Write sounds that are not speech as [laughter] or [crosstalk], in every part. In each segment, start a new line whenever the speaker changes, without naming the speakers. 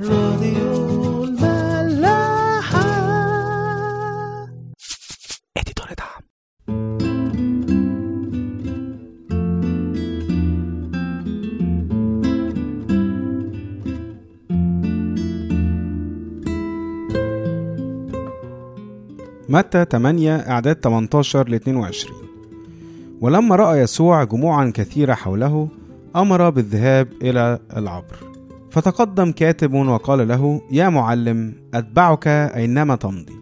راديو الملاحة.
اديتور دعم.
متى 8 أعداد 18 ل 22 ولما رأى يسوع جموعا كثيرة حوله أمر بالذهاب إلى العبر. فتقدم كاتب وقال له يا معلم أتبعك أينما تمضي.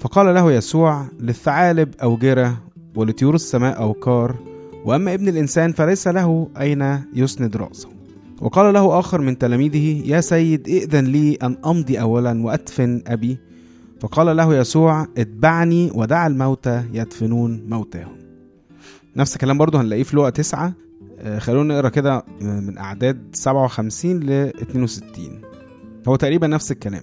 فقال له يسوع للثعالب أوجرة ولطيور السماء أوكار وأما ابن الإنسان فليس له أين يسند رأسه. وقال له آخر من تلاميذه يا سيد ائذن لي أن أمضي أولا وأدفن أبي. فقال له يسوع اتبعني ودع الموتى يدفنون موتاهم. نفس الكلام برضه هنلاقيه في تسعة. آه، خلونا نقرا كده من أعداد 57 ل 62 هو تقريبا نفس الكلام.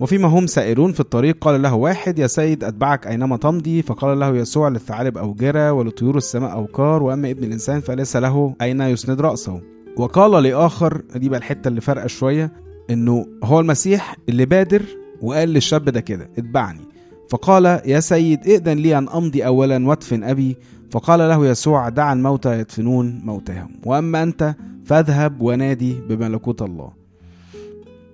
وفيما هم سائرون في الطريق قال له واحد يا سيد أتبعك أينما تمضي. فقال له يسوع للثعالب أوجرة ولطيور السماء أوكار وأما ابن الإنسان فليس له أين يسند رأسه. وقال لآخر دي بقى الحتة اللي فارقة شوية إنه هو المسيح اللي بادر وقال للشاب ده كده اتبعني. فقال يا سيد ائذن لي أن أمضي أولا وادفن أبي فقال له يسوع دع الموتى يدفنون موتاهم. وأما أنت فاذهب ونادي بملكوت الله.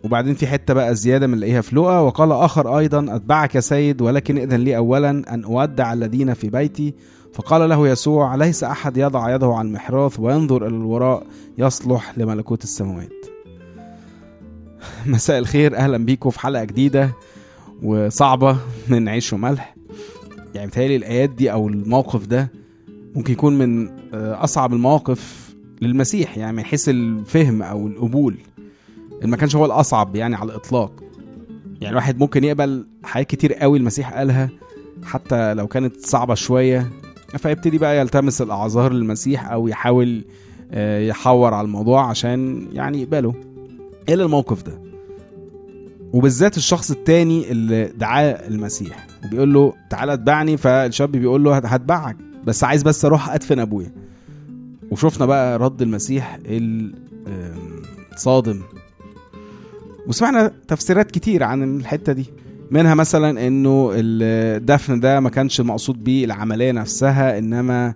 وبعدين في حتة بقى زيادة من نلاقيها في لقا وقال آخر أيضا أتبعك يا سيد ولكن ائذن لي أولا أن أودع الذين في بيتي. فقال له يسوع ليس أحد يضع يده على المحراث وينظر إلى الوراء يصلح لملكوت السماوات؟ [laughs] مساء الخير أهلا بيكم في حلقة جديدة وصعبة من عيش وملح. يعني بتهيألي الآيات دي أو الموقف ده ممكن يكون من آه، أصعب المواقف للمسيح يعني من حيث الفهم أو القبول. ما كانش هو الأصعب يعني على الإطلاق. يعني الواحد ممكن يقبل حاجات كتير قوي المسيح قالها حتى لو كانت صعبة شوية فيبتدي بقى يلتمس الأعذار للمسيح أو يحاول آه، يحور على الموضوع عشان يعني يقبله. إلا الموقف ده؟ وبالذات الشخص التاني اللي دعاه المسيح. وبيقول له تعالى اتبعني فالشاب بيقول له هتبعك. بس عايز بس أروح ادفن ابويا. وشفنا بقى رد المسيح الصادم وسمعنا تفسيرات كتير عن الحتة دي. منها مثلا إنه الدفن ده ما كانش المقصود بيه العملية نفسها إنما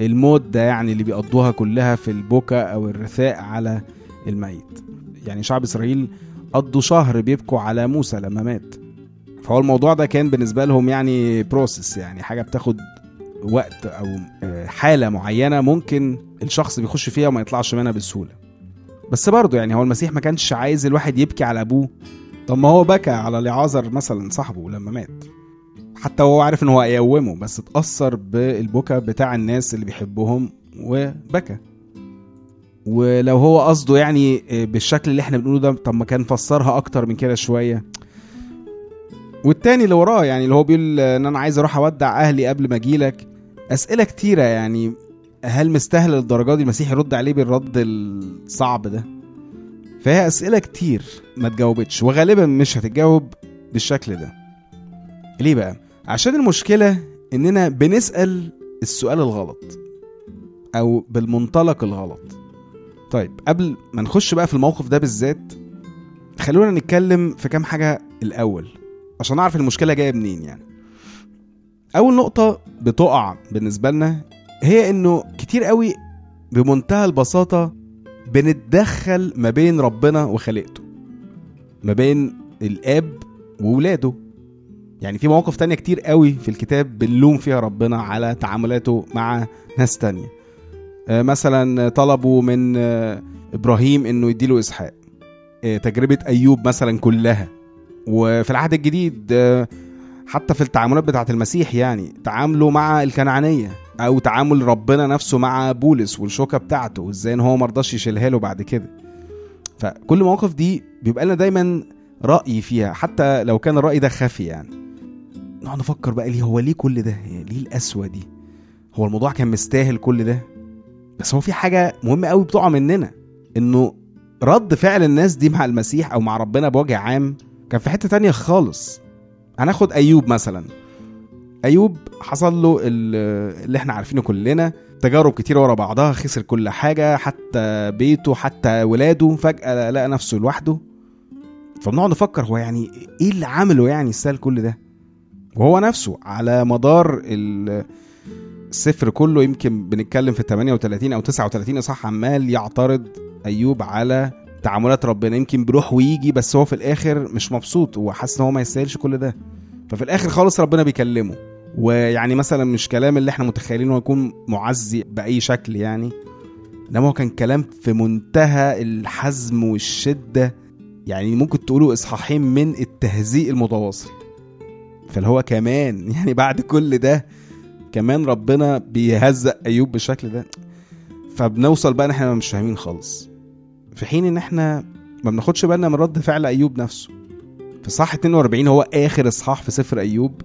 الموت ده يعني اللي بيقضوها كلها في البكاء أو الرثاء على الميت. يعني شعب إسرائيل قضوا شهر بيبكوا على موسى لما مات. فهو الموضوع ده كان بالنسبة لهم يعني بروسس يعني حاجة بتاخد وقت أو آه، حالة معينة ممكن الشخص بيخش فيها وما يطلعش منها بسهولة. بس برضه يعني هو المسيح ما كانش عايز الواحد يبكي على أبوه. طب ما هو بكى على لعازر مثلا صاحبه لما مات. حتى هو عارف إن هو هيقومه بس اتأثر بالبكا بتاع الناس اللي بيحبهم وبكى. ولو هو قصده يعني بالشكل اللي إحنا بنقوله ده طب ما كان فسرها أكتر من كده شوية. والتاني اللي وراه يعني اللي هو بيقول إن أنا عايز أروح أودع أهلي قبل ما أجيلك. أسئلة كتيرة يعني هل مستاهل للدرجة دي؟ المسيح يرد عليه بالرد الصعب ده. فهي أسئلة كتير ما تجاوبتش وغالبا مش هتتجاوب بالشكل ده. ليه بقى؟ عشان المشكلة إننا بنسأل السؤال الغلط أو بالمنطلق الغلط. طيب قبل ما نخش بقى في الموقف ده بالذات خلونا نتكلم في كام حاجة الأول عشان نعرف المشكلة جاية منين يعني. أول نقطة بتقع بالنسبة لنا هي إنه كتير قوي بمنتهى البساطة بنتدخل ما بين ربنا وخليقته ما بين الآب وولاده. يعني في مواقف تانية كتير قوي في الكتاب بنلوم فيها ربنا على تعاملاته مع ناس تانية. آه، مثلا طلبوا من آه، إبراهيم إنه يديله إسحاق. آه، تجربة أيوب مثلا كلها. وفي العهد الجديد حتى في التعاملات بتاعه المسيح يعني تعامله مع الكنعانية أو تعامل ربنا نفسه مع بولس والشوكة بتاعته وازاي إن هو مرضاش يشيلها له بعد كده. فكل المواقف دي بيبقى لنا دايما رأي فيها حتى لو كان الرأي ده خفي يعني. نقعد نفكر بقى ليه هو ليه كل ده؟ يعني ليه القسوة دي؟ هو الموضوع كان مستاهل كل ده؟ بس هو في حاجة مهمة قوي بتقع مننا إنه رد فعل الناس دي مع المسيح أو مع ربنا بوجه عام كان في حتة تانية خالص. هناخد أيوب مثلا. أيوب حصل له ال- اللي إحنا عارفينه كلنا تجارب كتير ورا بعضها خسر كل حاجة حتى بيته حتى ولاده فجاه لقى نفسه لوحده. فبنقعد نفكر هو يعني إيه اللي عمله يعني يستاهل كل ده؟ وهو نفسه على مدار ال- السفر كله يمكن بنتكلم في 38 أو 39 إصحاح عمال يعترض أيوب على تعاملات ربنا يمكن بيروح ويجي بس هو في الآخر مش مبسوط هو حاسس إن هو ما يستاهلش كل ده. ففي الآخر خالص ربنا بيكلمه. ويعني مثلا مش كلام اللي إحنا متخيلينه يكون معزي بأي شكل يعني إنما هو كان كلام في منتهى الحزم والشدة. يعني ممكن تقولوا إصحاحين من التهزيء المتواصل. فاللي هو كمان [laughs] يعني بعد كل ده كمان ربنا بيهزق أيوب بالشكل ده. فبنوصل بقى إن إحنا مش فاهمين خالص. في حين إن إحنا ما بناخدش بالنا من رد فعل أيوب نفسه. في صح 42 هو آخر إصحاح في سفر أيوب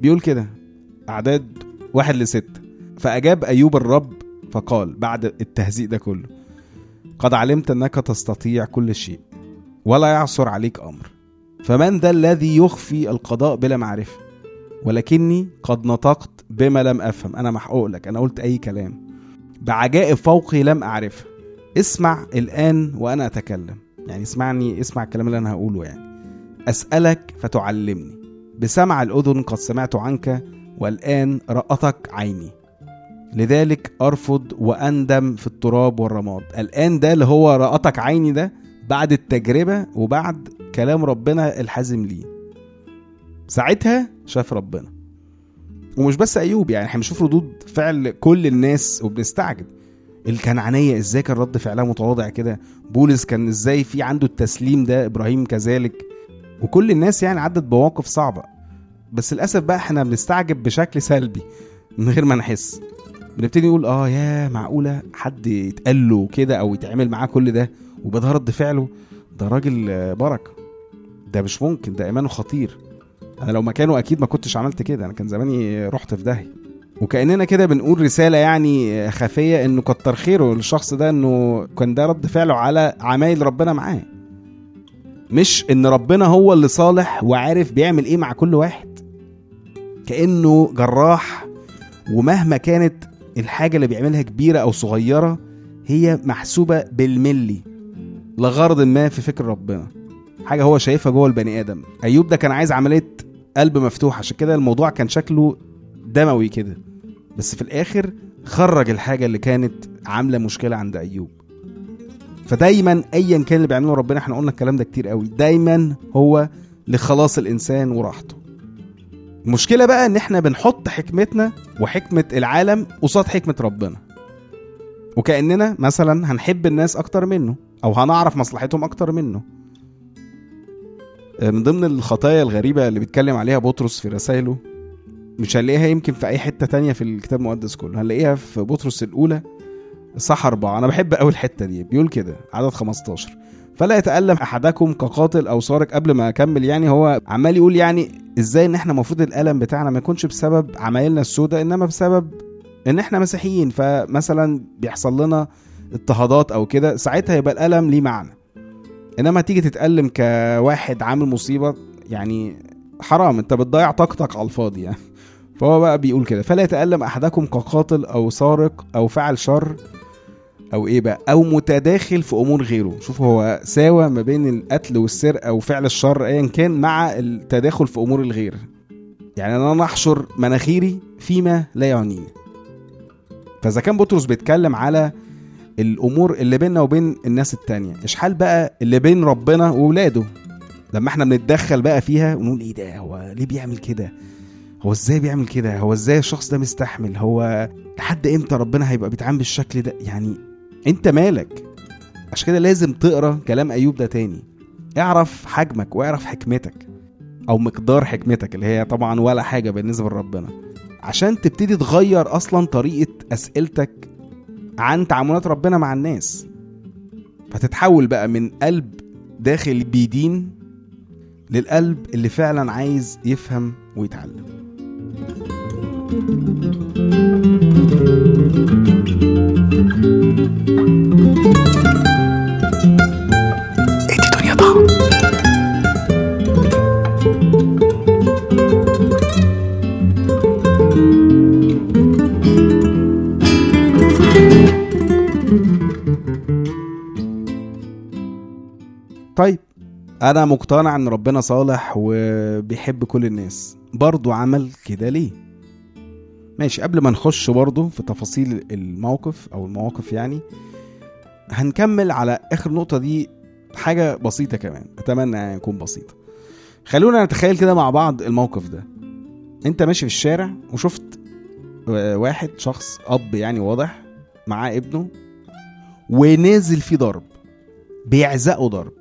بيقول كده أعداد واحد لستة فأجاب أيوب الرب فقال بعد التهزيء ده كله قد علمت أنك تستطيع كل شيء ولا يعثر عليك أمر. فمن ذا الذي يخفي القضاء بلا معرفة؟ ولكني قد نطقت بما لم أفهم. أنا محقوق لك أنا قلت أي كلام. بعجائب فوقي لم اعرفها اسمع الآن وأنا أتكلم. يعني اسمعني اسمع الكلام اللي أنا هقوله يعني. أسألك فتعلمني. بسمع الأذن قد سمعت عنك والآن رأتك عيني. لذلك أرفض وأندم في التراب والرماد. الآن ده اللي هو رأتك عيني ده بعد التجربة وبعد كلام ربنا الحازم ليه ساعتها شاف ربنا. ومش بس أيوب يعني إحنا بنشوف ردود فعل كل الناس وبنستعجب. الكنعانية إزاي كان رد فعلها متواضع كده؟ بولس كان إزاي في عنده التسليم ده؟ إبراهيم كذلك. وكل الناس يعني عدت بمواقف صعبة. بس للأسف بقى إحنا بنستعجب بشكل سلبي من غير ما نحس. بنبتدي نقول آه يا معقولة حد يتقال له كده أو يتعمل معاه كل ده ويبقى ده رد فعله؟ ده راجل بركة. ده مش ممكن ده إيمانه خطير. أنا لو مكانه أكيد ما كنتش عملت كده. أنا كان زماني رحت في داهية. وكأننا كده بنقول رسالة يعني خفية إنه كتر خيره للشخص ده إنه كان ده رد فعله على عمايل ربنا معاه. مش إن ربنا هو اللي صالح وعارف بيعمل إيه مع كل واحد. كأنه جراح ومهما كانت الحاجة اللي بيعملها كبيرة أو صغيرة هي محسوبة بالملي لغرض ما في فكر ربنا. حاجة هو شايفها جوه البني آدم. أيوب ده كان عايز عملية قلب مفتوح عشان كده الموضوع كان شكله دموي كده. بس في الآخر خرج الحاجة اللي كانت عاملة مشكلة عند أيوب. فدايما ايا كان اللي بيعمله ربنا إحنا قلنا الكلام ده كتير قوي دايما هو لخلاص الإنسان وراحته. المشكلة بقى إن إحنا بنحط حكمتنا وحكمة العالم قصاد حكمة ربنا. وكأننا مثلا هنحب الناس أكتر منه أو هنعرف مصلحتهم أكتر منه. من ضمن الخطايا الغريبة اللي بيتكلم عليها بطرس في رسائله مش هنلاقيها يمكن في أي حتة تانية في الكتاب المقدس كله. هنلاقيها في بطرس الأولى صح أربعة. أنا بحب أوي الحتة دي بيقول كده عدد 15 فلا يتألم أحدكم كقاتل أو سارق قبل ما أكمل يعني هو عمال يقول يعني إزاي إن إحنا المفروض الألم بتاعنا ما يكونش بسبب عمايلنا السوداء إنما بسبب إن إحنا مسيحيين. فمثلا بيحصل لنا اضطهادات أو كده ساعتها يبقى الألم ليه معنى؟ إنما تيجي تتألم كواحد عامل مصيبة يعني حرام. أنت بتضيع طاقتك على الفاضي يعني. فهو بقى بيقول كده فلا يتألم أحدكم كقاتل أو سارق أو فعل شر أو إيه بقى أو متداخل في أمور غيره. شوف هو ساوى ما بين القتل والسرقة وفعل الشر ايا كان مع التداخل في أمور الغير. يعني أنا نحشر مناخيري فيما لا يعنيني. فإذا كان بطرس بيتكلم على الأمور اللي بيننا وبين الناس التانية إيش حال بقى اللي بين ربنا وولاده؟ لما إحنا بنتدخل بقى فيها ونقول إيه ده هو ليه بيعمل كده؟ هو إزاي بيعمل كده؟ هو إزاي الشخص ده مستحمل؟ هو لحد إمتى ربنا هيبقى بيتعامل بالشكل ده؟ يعني أنت مالك؟ عشان كده لازم تقرأ كلام أيوب ده تاني. اعرف حجمك واعرف حكمتك أو مقدار حكمتك اللي هي طبعا ولا حاجة بالنسبة لربنا. عشان تبتدي تغير أصلا طريقة أسئلتك عن تعاملات ربنا مع الناس. فتتحول بقى من قلب داخل بيدين للقلب اللي فعلا عايز يفهم ويتعلم. طيب أنا مقتنع إن ربنا صالح وبيحب كل الناس. برضو عمل كده ليه. ماشي قبل ما نخش برضو في تفاصيل الموقف أو المواقف يعني هنكمل على آخر نقطة دي حاجة بسيطة كمان أتمنى يعني يكون بسيطة. خلونا نتخيل كده مع بعض الموقف ده. أنت ماشي في الشارع وشفت واحد شخص أب يعني واضح معاه ابنه ونازل فيه ضرب بيعزقه ضرب.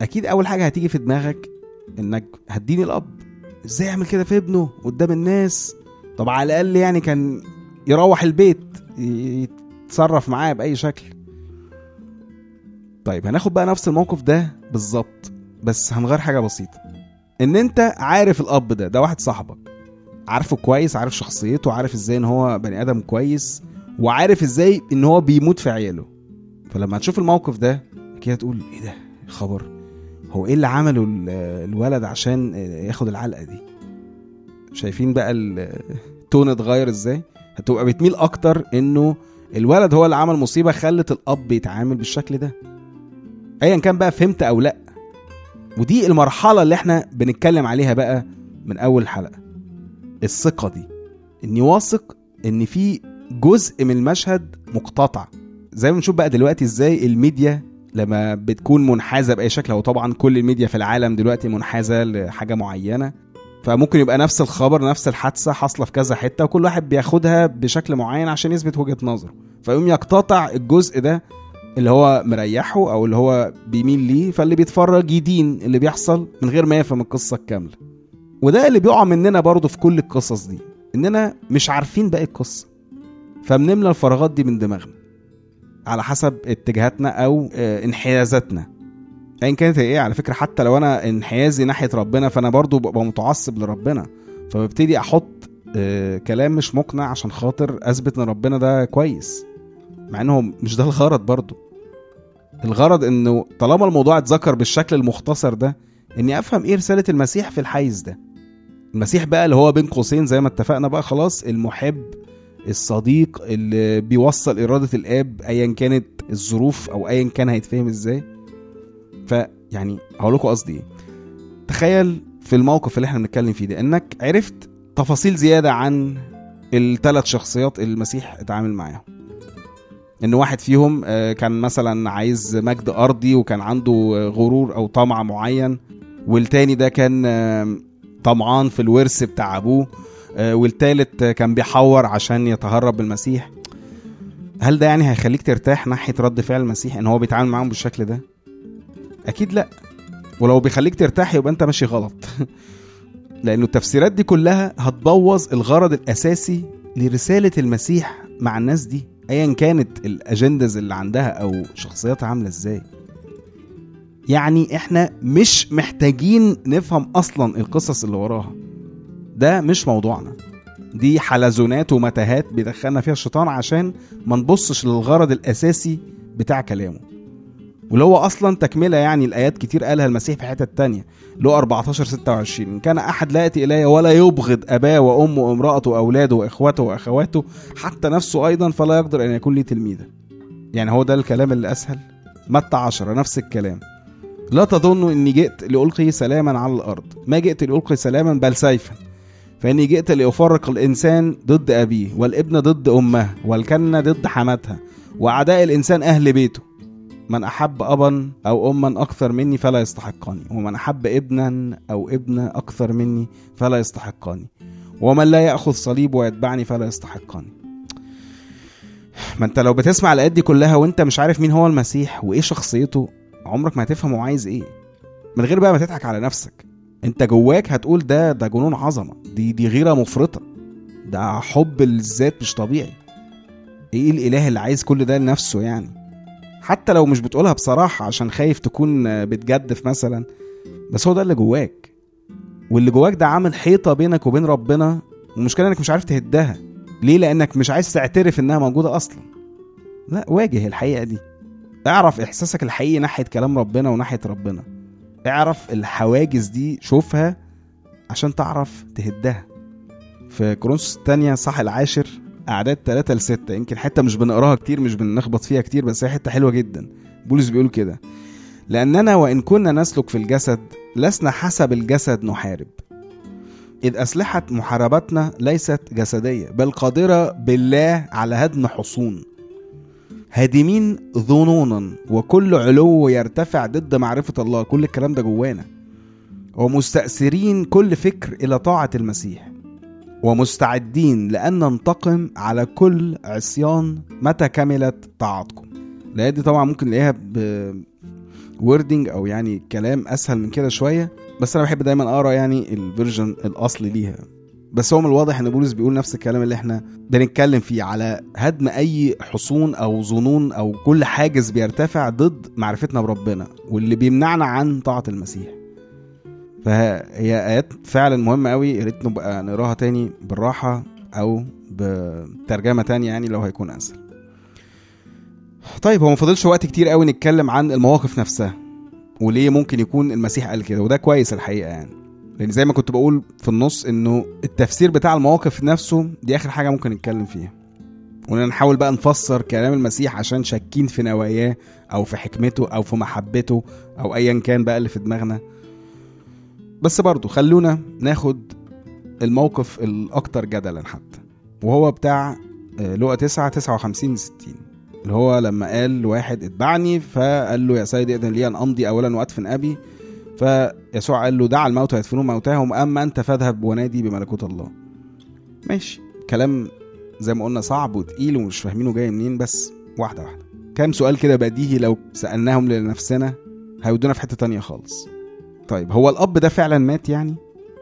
أكيد أول حاجة هتيجي في دماغك إنك هتديني الأب. إزاي يعمل كده في ابنه قدام الناس؟ طب على الأقل يعني كان يروح البيت يتصرف معاه بأي شكل. طيب هناخد بقى نفس الموقف ده بالظبط بس هنغير حاجة بسيطة. إن أنت عارف الأب ده ده واحد صاحبك. عارفه كويس عارف شخصيته عارف إزاي إن هو بني آدم كويس وعارف إزاي إن هو بيموت في عياله. فلما تشوف الموقف ده أكيد هتقول إيه ده؟ خبر هو إيه اللي عمله ال- الولد عشان ياخد العلقة دي؟ شايفين بقى التون اتغير إزاي؟ هتبقى بتميل أكتر إنه الولد هو اللي عمل مصيبة خلت الأب يتعامل بالشكل ده. ايا كان بقى فهمت أو لأ. ودي المرحلة اللي إحنا بنتكلم عليها بقى من أول حلقة. الثقة دي. إني واثق إن في جزء من المشهد مقتطع. زي ما بنشوف بقى دلوقتي إزاي الميديا لما بتكون منحازة بأي شكل هو طبعا كل الميديا في العالم دلوقتي منحازة لحاجة معينة فممكن يبقى نفس الخبر نفس الحادثة حاصلة في كذا حتة وكل واحد بياخدها بشكل معين عشان يثبت وجهة نظره. فيقوم يقتطع الجزء ده اللي هو مريحه أو اللي هو بيميل ليه فاللي بيتفرج يدين اللي بيحصل من غير ما يفهم القصة الكاملة. وده اللي بيقع مننا برضه في كل القصص دي إننا مش عارفين باقي القصة فبنملى الفراغات دي من دماغنا. على حسب اتجاهاتنا أو آه، انحيازاتنا. ايا كانت هي إيه على فكرة حتى لو أنا انحيازي ناحية ربنا فأنا برضو ببقى متعصب لربنا. فببتدي أحط آه، كلام مش مقنع عشان خاطر أثبت إن ربنا ده كويس. مع إنه مش ده الغرض برضو. الغرض إنه طالما الموضوع اتذكر بالشكل المختصر ده إني أفهم إيه رسالة المسيح في الحيز ده. المسيح بقى اللي هو بين قوسين زي ما اتفقنا بقى خلاص المحب الصديق اللي بيوصل إرادة الآب أيا كانت الظروف أو أيا كان هيتفهم إزاي. فيعني هقول لكم قصدي إيه. تخيل في الموقف اللي إحنا بنتكلم فيه ده إنك عرفت تفاصيل زيادة عن الثلاث شخصيات اللي المسيح اتعامل معاهم. إن واحد فيهم آه، كان مثلا عايز مجد أرضي وكان عنده غرور أو طمع معين والتاني ده كان طمعان في الورث بتاع أبوه. والتالت آه، كان بيحور عشان يتهرب بالمسيح هل ده يعني هيخليك ترتاح ناحية رد فعل المسيح إن هو بيتعامل معاهم بالشكل ده؟ أكيد لأ. ولو بيخليك ترتاح يبقى أنت ماشي غلط. [laughs] لأنه التفسيرات دي كلها هتبوظ الغرض الأساسي لرسالة المسيح مع الناس دي ايا كانت الأجندز اللي عندها أو شخصياتها عاملة إزاي. يعني إحنا مش محتاجين نفهم أصلا القصص اللي وراها. ده مش موضوعنا. دي حلزونات ومتاهات بيدخلنا فيها الشيطان عشان ما نبصش للغرض الأساسي بتاع كلامه. واللي هو أصلا تكملة يعني الايات كتير قالها المسيح في حتت تانية له 14 26 إن كان أحد لا يأتي إلي ولا يبغض أباه وأمه وامرأته وأولاده واخوته وأخواته حتى نفسه أيضا فلا يقدر أن يكون لي تلميذا يعني هو ده الكلام اللي أسهل. متى 10 نفس الكلام. لا تظنوا إني جئت لألقي سلاما على الأرض. ما جئت لألقي سلاما بل سيفا. فإني جئت لأفرق الإنسان ضد أبيه والابن ضد أمه والكنة ضد حماتها وأعداء الإنسان أهل بيته. من أحب ابا أو اما أكثر مني فلا يستحقني ومن أحب ابنا أو ابنة أكثر مني فلا يستحقني ومن لا يأخذ صليب ويتبعني فلا يستحقني ما أنت لو بتسمع الآيات دي كلها وأنت مش عارف مين هو المسيح وإيه شخصيته عمرك ما هتفهم هو عايز إيه. من غير بقى ما تضحك على نفسك. انت جواك هتقول ده ده جنون عظمة دي دي غيرة مفرطة ده حب الذات مش طبيعي. إيه الإله اللي عايز كل ده لنفسه يعني؟ حتى لو مش بتقولها بصراحة عشان خايف تكون بتجدف مثلا بس هو ده اللي جواك. واللي جواك ده عامل حيطة بينك وبين ربنا والمشكلة إنك مش عارف تهدها. ليه؟ لأنك مش عايز تعترف إنها موجودة أصلا. لا واجه الحقيقة دي. اعرف إحساسك الحقيقي ناحية كلام ربنا وناحية ربنا. اعرف الحواجز دي شوفها عشان تعرف تهدها. في كورنثوس الثانية صح العاشر أعداد 3 ل 6 يمكن حتة مش بنقراها كتير مش بنخبط فيها كتير بس هي حتة حلوة جدا. بولس بيقول كده لأننا وإن كنا نسلك في الجسد لسنا حسب الجسد نحارب. إذ أسلحة محاربتنا ليست جسدية بل قادرة بالله على هدم حصون. هادمين ظنونا وكل علو يرتفع ضد معرفة الله. كل الكلام ده جوانا. ومستأثرين كل فكر إلى طاعة المسيح. ومستعدين لأن ننتقم على كل عصيان متى كملت طاعتكم. الآية دي طبعا ممكن نلاقيها ب wording أو يعني كلام أسهل من كده شوية بس أنا بحب دايما أقرأ يعني ال version الأصلي ليها. بس هو من الواضح إن بولس بيقول نفس الكلام اللي إحنا بنتكلم فيه. على هدم أي حصون أو ظنون أو كل حاجز بيرتفع ضد معرفتنا بربنا واللي بيمنعنا عن طاعة المسيح. فهي آيات فعلا مهمة قوي يا ريت نبقى نقراها تاني بالراحة أو بترجمة تانية يعني لو هيكون أسهل. طيب هو ما فاضلش وقت كتير قوي نتكلم عن المواقف نفسها وليه ممكن يكون المسيح قال كده وده كويس الحقيقة يعني. لأن زي ما كنت بقول في النص إنه التفسير بتاع المواقف نفسه دي آخر حاجة ممكن نتكلم فيها. ونحاول بقى نفسر كلام المسيح عشان شاكين في نواياه أو في حكمته أو في محبته أو ايا كان بقى اللي في دماغنا. بس برضو خلونا ناخد الموقف الأكتر جدلا حتى. وهو بتاع لقى 9 59 60 اللي هو لما قال لواحد اتبعني فقال له يا سيدي اذن لي أن أمضي اولا وأدفن أبي. فيسوع قال له دع الموتى يدفنون موتاهم أما أنت فاذهب ونادي بملكوت الله. ماشي. كلام زي ما قلنا صعب وتقيل ومش فاهمينه جاي منين بس واحدة واحدة. كام سؤال كده بديهي لو سألناهم لنفسنا هيودونا في حتة تانية خالص. طيب هو الأب ده فعلا مات يعني؟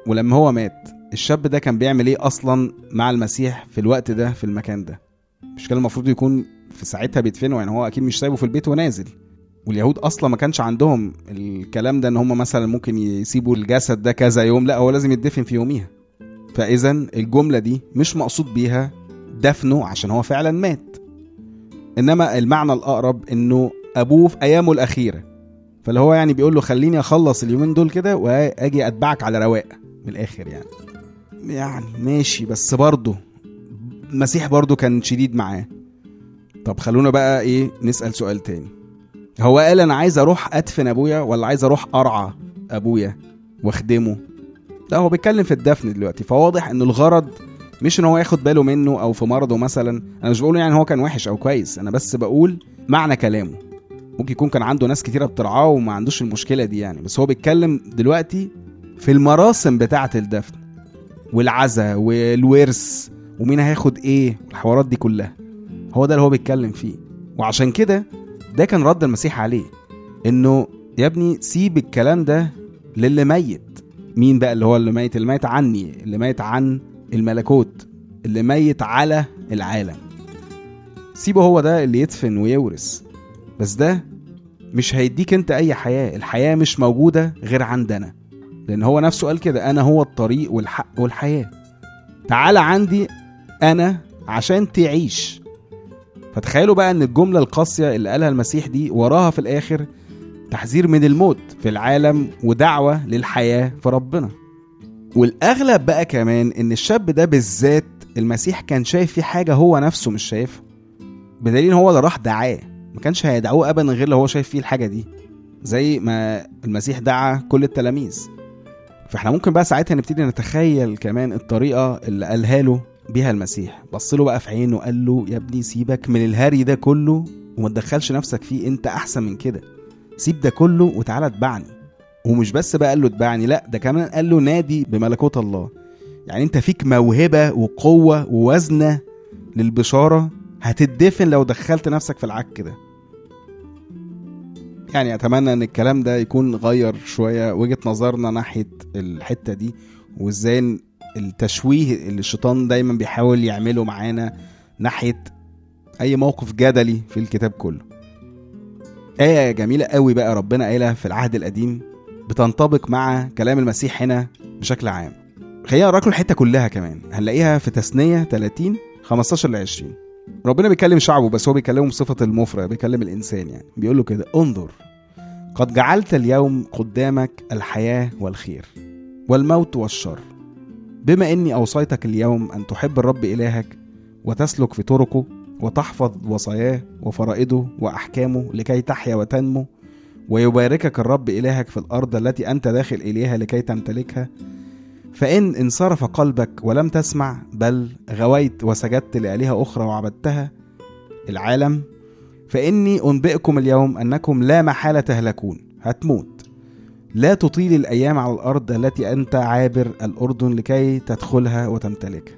ولما هو مات الشاب ده كان بيعمل إيه أصلا مع المسيح في الوقت ده في المكان ده؟ مش كان المفروض يكون في ساعتها بيدفنوا يعني هو أكيد مش سايبه في البيت ونازل. واليهود أصلا ما كانش عندهم الكلام ده إن هم مثلا ممكن يسيبوا الجسد ده كذا يوم لا هو لازم يدفن في يوميها. فاذا الجملة دي مش مقصود بيها دفنه عشان هو فعلا مات. إنما المعنى الأقرب إنه أبوه في أيامه الأخيرة. فاللي هو يعني بيقول له خليني أخلص اليومين دول كده وآجي أتبعك على رواق من الآخر يعني. يعني ماشي بس برضه المسيح برضه كان شديد معاه. طب خلونا بقى إيه نسأل سؤال تاني. هو قال أنا عايز أروح أدفن أبويا ولا عايز أروح أرعى أبويا واخدمه؟ لا هو بيتكلم في الدفن دلوقتي فواضح إن الغرض مش إن هو ياخد باله منه أو في مرضه مثلا. أنا مش بقول يعني هو كان وحش أو كويس أنا بس بقول معنى كلامه. ممكن يكون كان عنده ناس كتيرة بترعاه وما عندوش المشكلة دي يعني بس هو بيتكلم دلوقتي في المراسم بتاعة الدفن والعزا والورث ومين هياخد إيه والحوارات دي كلها. هو ده اللي هو بيتكلم فيه. وعشان كده ده كان رد المسيح عليه إنه يا ابني سيب الكلام ده للي ميت. مين بقى اللي هو اللي ميت؟ اللي ميت عني اللي ميت عن الملكوت اللي ميت على العالم. سيبه هو ده اللي يدفن ويورث. بس ده مش هيديك أنت أي حياة الحياة مش موجودة غير عندنا. لأن هو نفسه قال كده أنا هو الطريق والحق والحياة. تعال عندي أنا عشان تعيش. فتخيلوا بقى إن الجملة القاسية اللي قالها المسيح دي وراها في الآخر تحذير من الموت في العالم ودعوة للحياة في ربنا. والأغلب بقى كمان إن الشاب ده بالذات المسيح كان شايف فيه حاجة هو نفسه مش شايفها. بدليل إن هو اللي راح دعاه. ما كانش هيدعوه ابدا غير لو هو شايف فيه الحاجة دي. زي ما المسيح دعا كل التلاميذ. فإحنا ممكن بقى ساعتها نبتدي نتخيل كمان الطريقة اللي قالها له بيها المسيح. بص له بقى في عينه وقال له يا ابني سيبك من الهري ده كله وما تدخلش نفسك فيه انت أحسن من كده. سيب ده كله وتعالى اتبعني. ومش بس بقى قال له اتبعني لا ده كمان قال له نادي بملكوت الله. يعني انت فيك موهبة وقوة ووزنة للبشارة هتدفن لو دخلت نفسك في العك ده. يعني أتمنى إن الكلام ده يكون غير شوية وجهة نظرنا ناحية الحتة دي وإزاي التشويه اللي الشيطان دايما بيحاول يعمله معانا ناحية أي موقف جدلي في الكتاب كله. آية جميلة قوي بقى ربنا قايلها في العهد القديم بتنطبق مع كلام المسيح هنا بشكل عام. خلينا نقرأ لكم الحتة كلها كمان هنلاقيها في تثنية 30 15 ل 20 ربنا بيكلم شعبه بس هو بيكلمه بصفة المفرد بيكلم الإنسان يعني. بيقول له كده انظر قد جعلت اليوم قدامك الحياة والخير والموت والشر. بما إني أوصيتك اليوم أن تحب الرب إلهك وتسلك في طرقه وتحفظ وصاياه وفرائضه وأحكامه لكي تحيا وتنمو ويباركك الرب إلهك في الأرض التي أنت داخل إليها لكي تمتلكها فإن انصرف قلبك ولم تسمع بل غويت وسجدت لآلهة أخرى وعبدتها العالم فإني أنبئكم اليوم أنكم لا محالة تهلكون هتموت. لا تطيل الأيام على الأرض التي أنت عابر الأردن لكي تدخلها وتمتلكها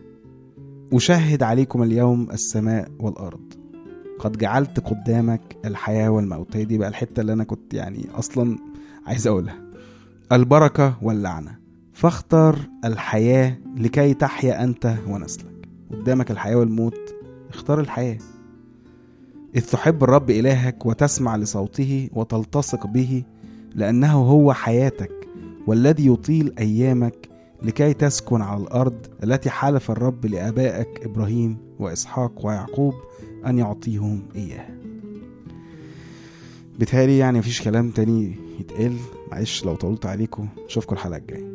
أشهد عليكم اليوم السماء والأرض. قد جعلت قدامك الحياة والموت. هي دي بقى الحتة اللي أنا كنت يعني أصلا عايز أقولها. البركة واللعنة. فاختر الحياة لكي تحيا أنت ونسلك. قدامك الحياة والموت. اختار الحياة. إذ تحب الرب إلهك وتسمع لصوته وتلتصق به لأنه هو حياتك والذي يطيل أيامك لكي تسكن على الأرض التي حلف الرب لآبائك إبراهيم وإسحاق ويعقوب أن يعطيهم إياه. بتهيألي يعني مفيش كلام تاني يتقال. معلش لو طولت عليكم نشوفكم الحلقة الجاية.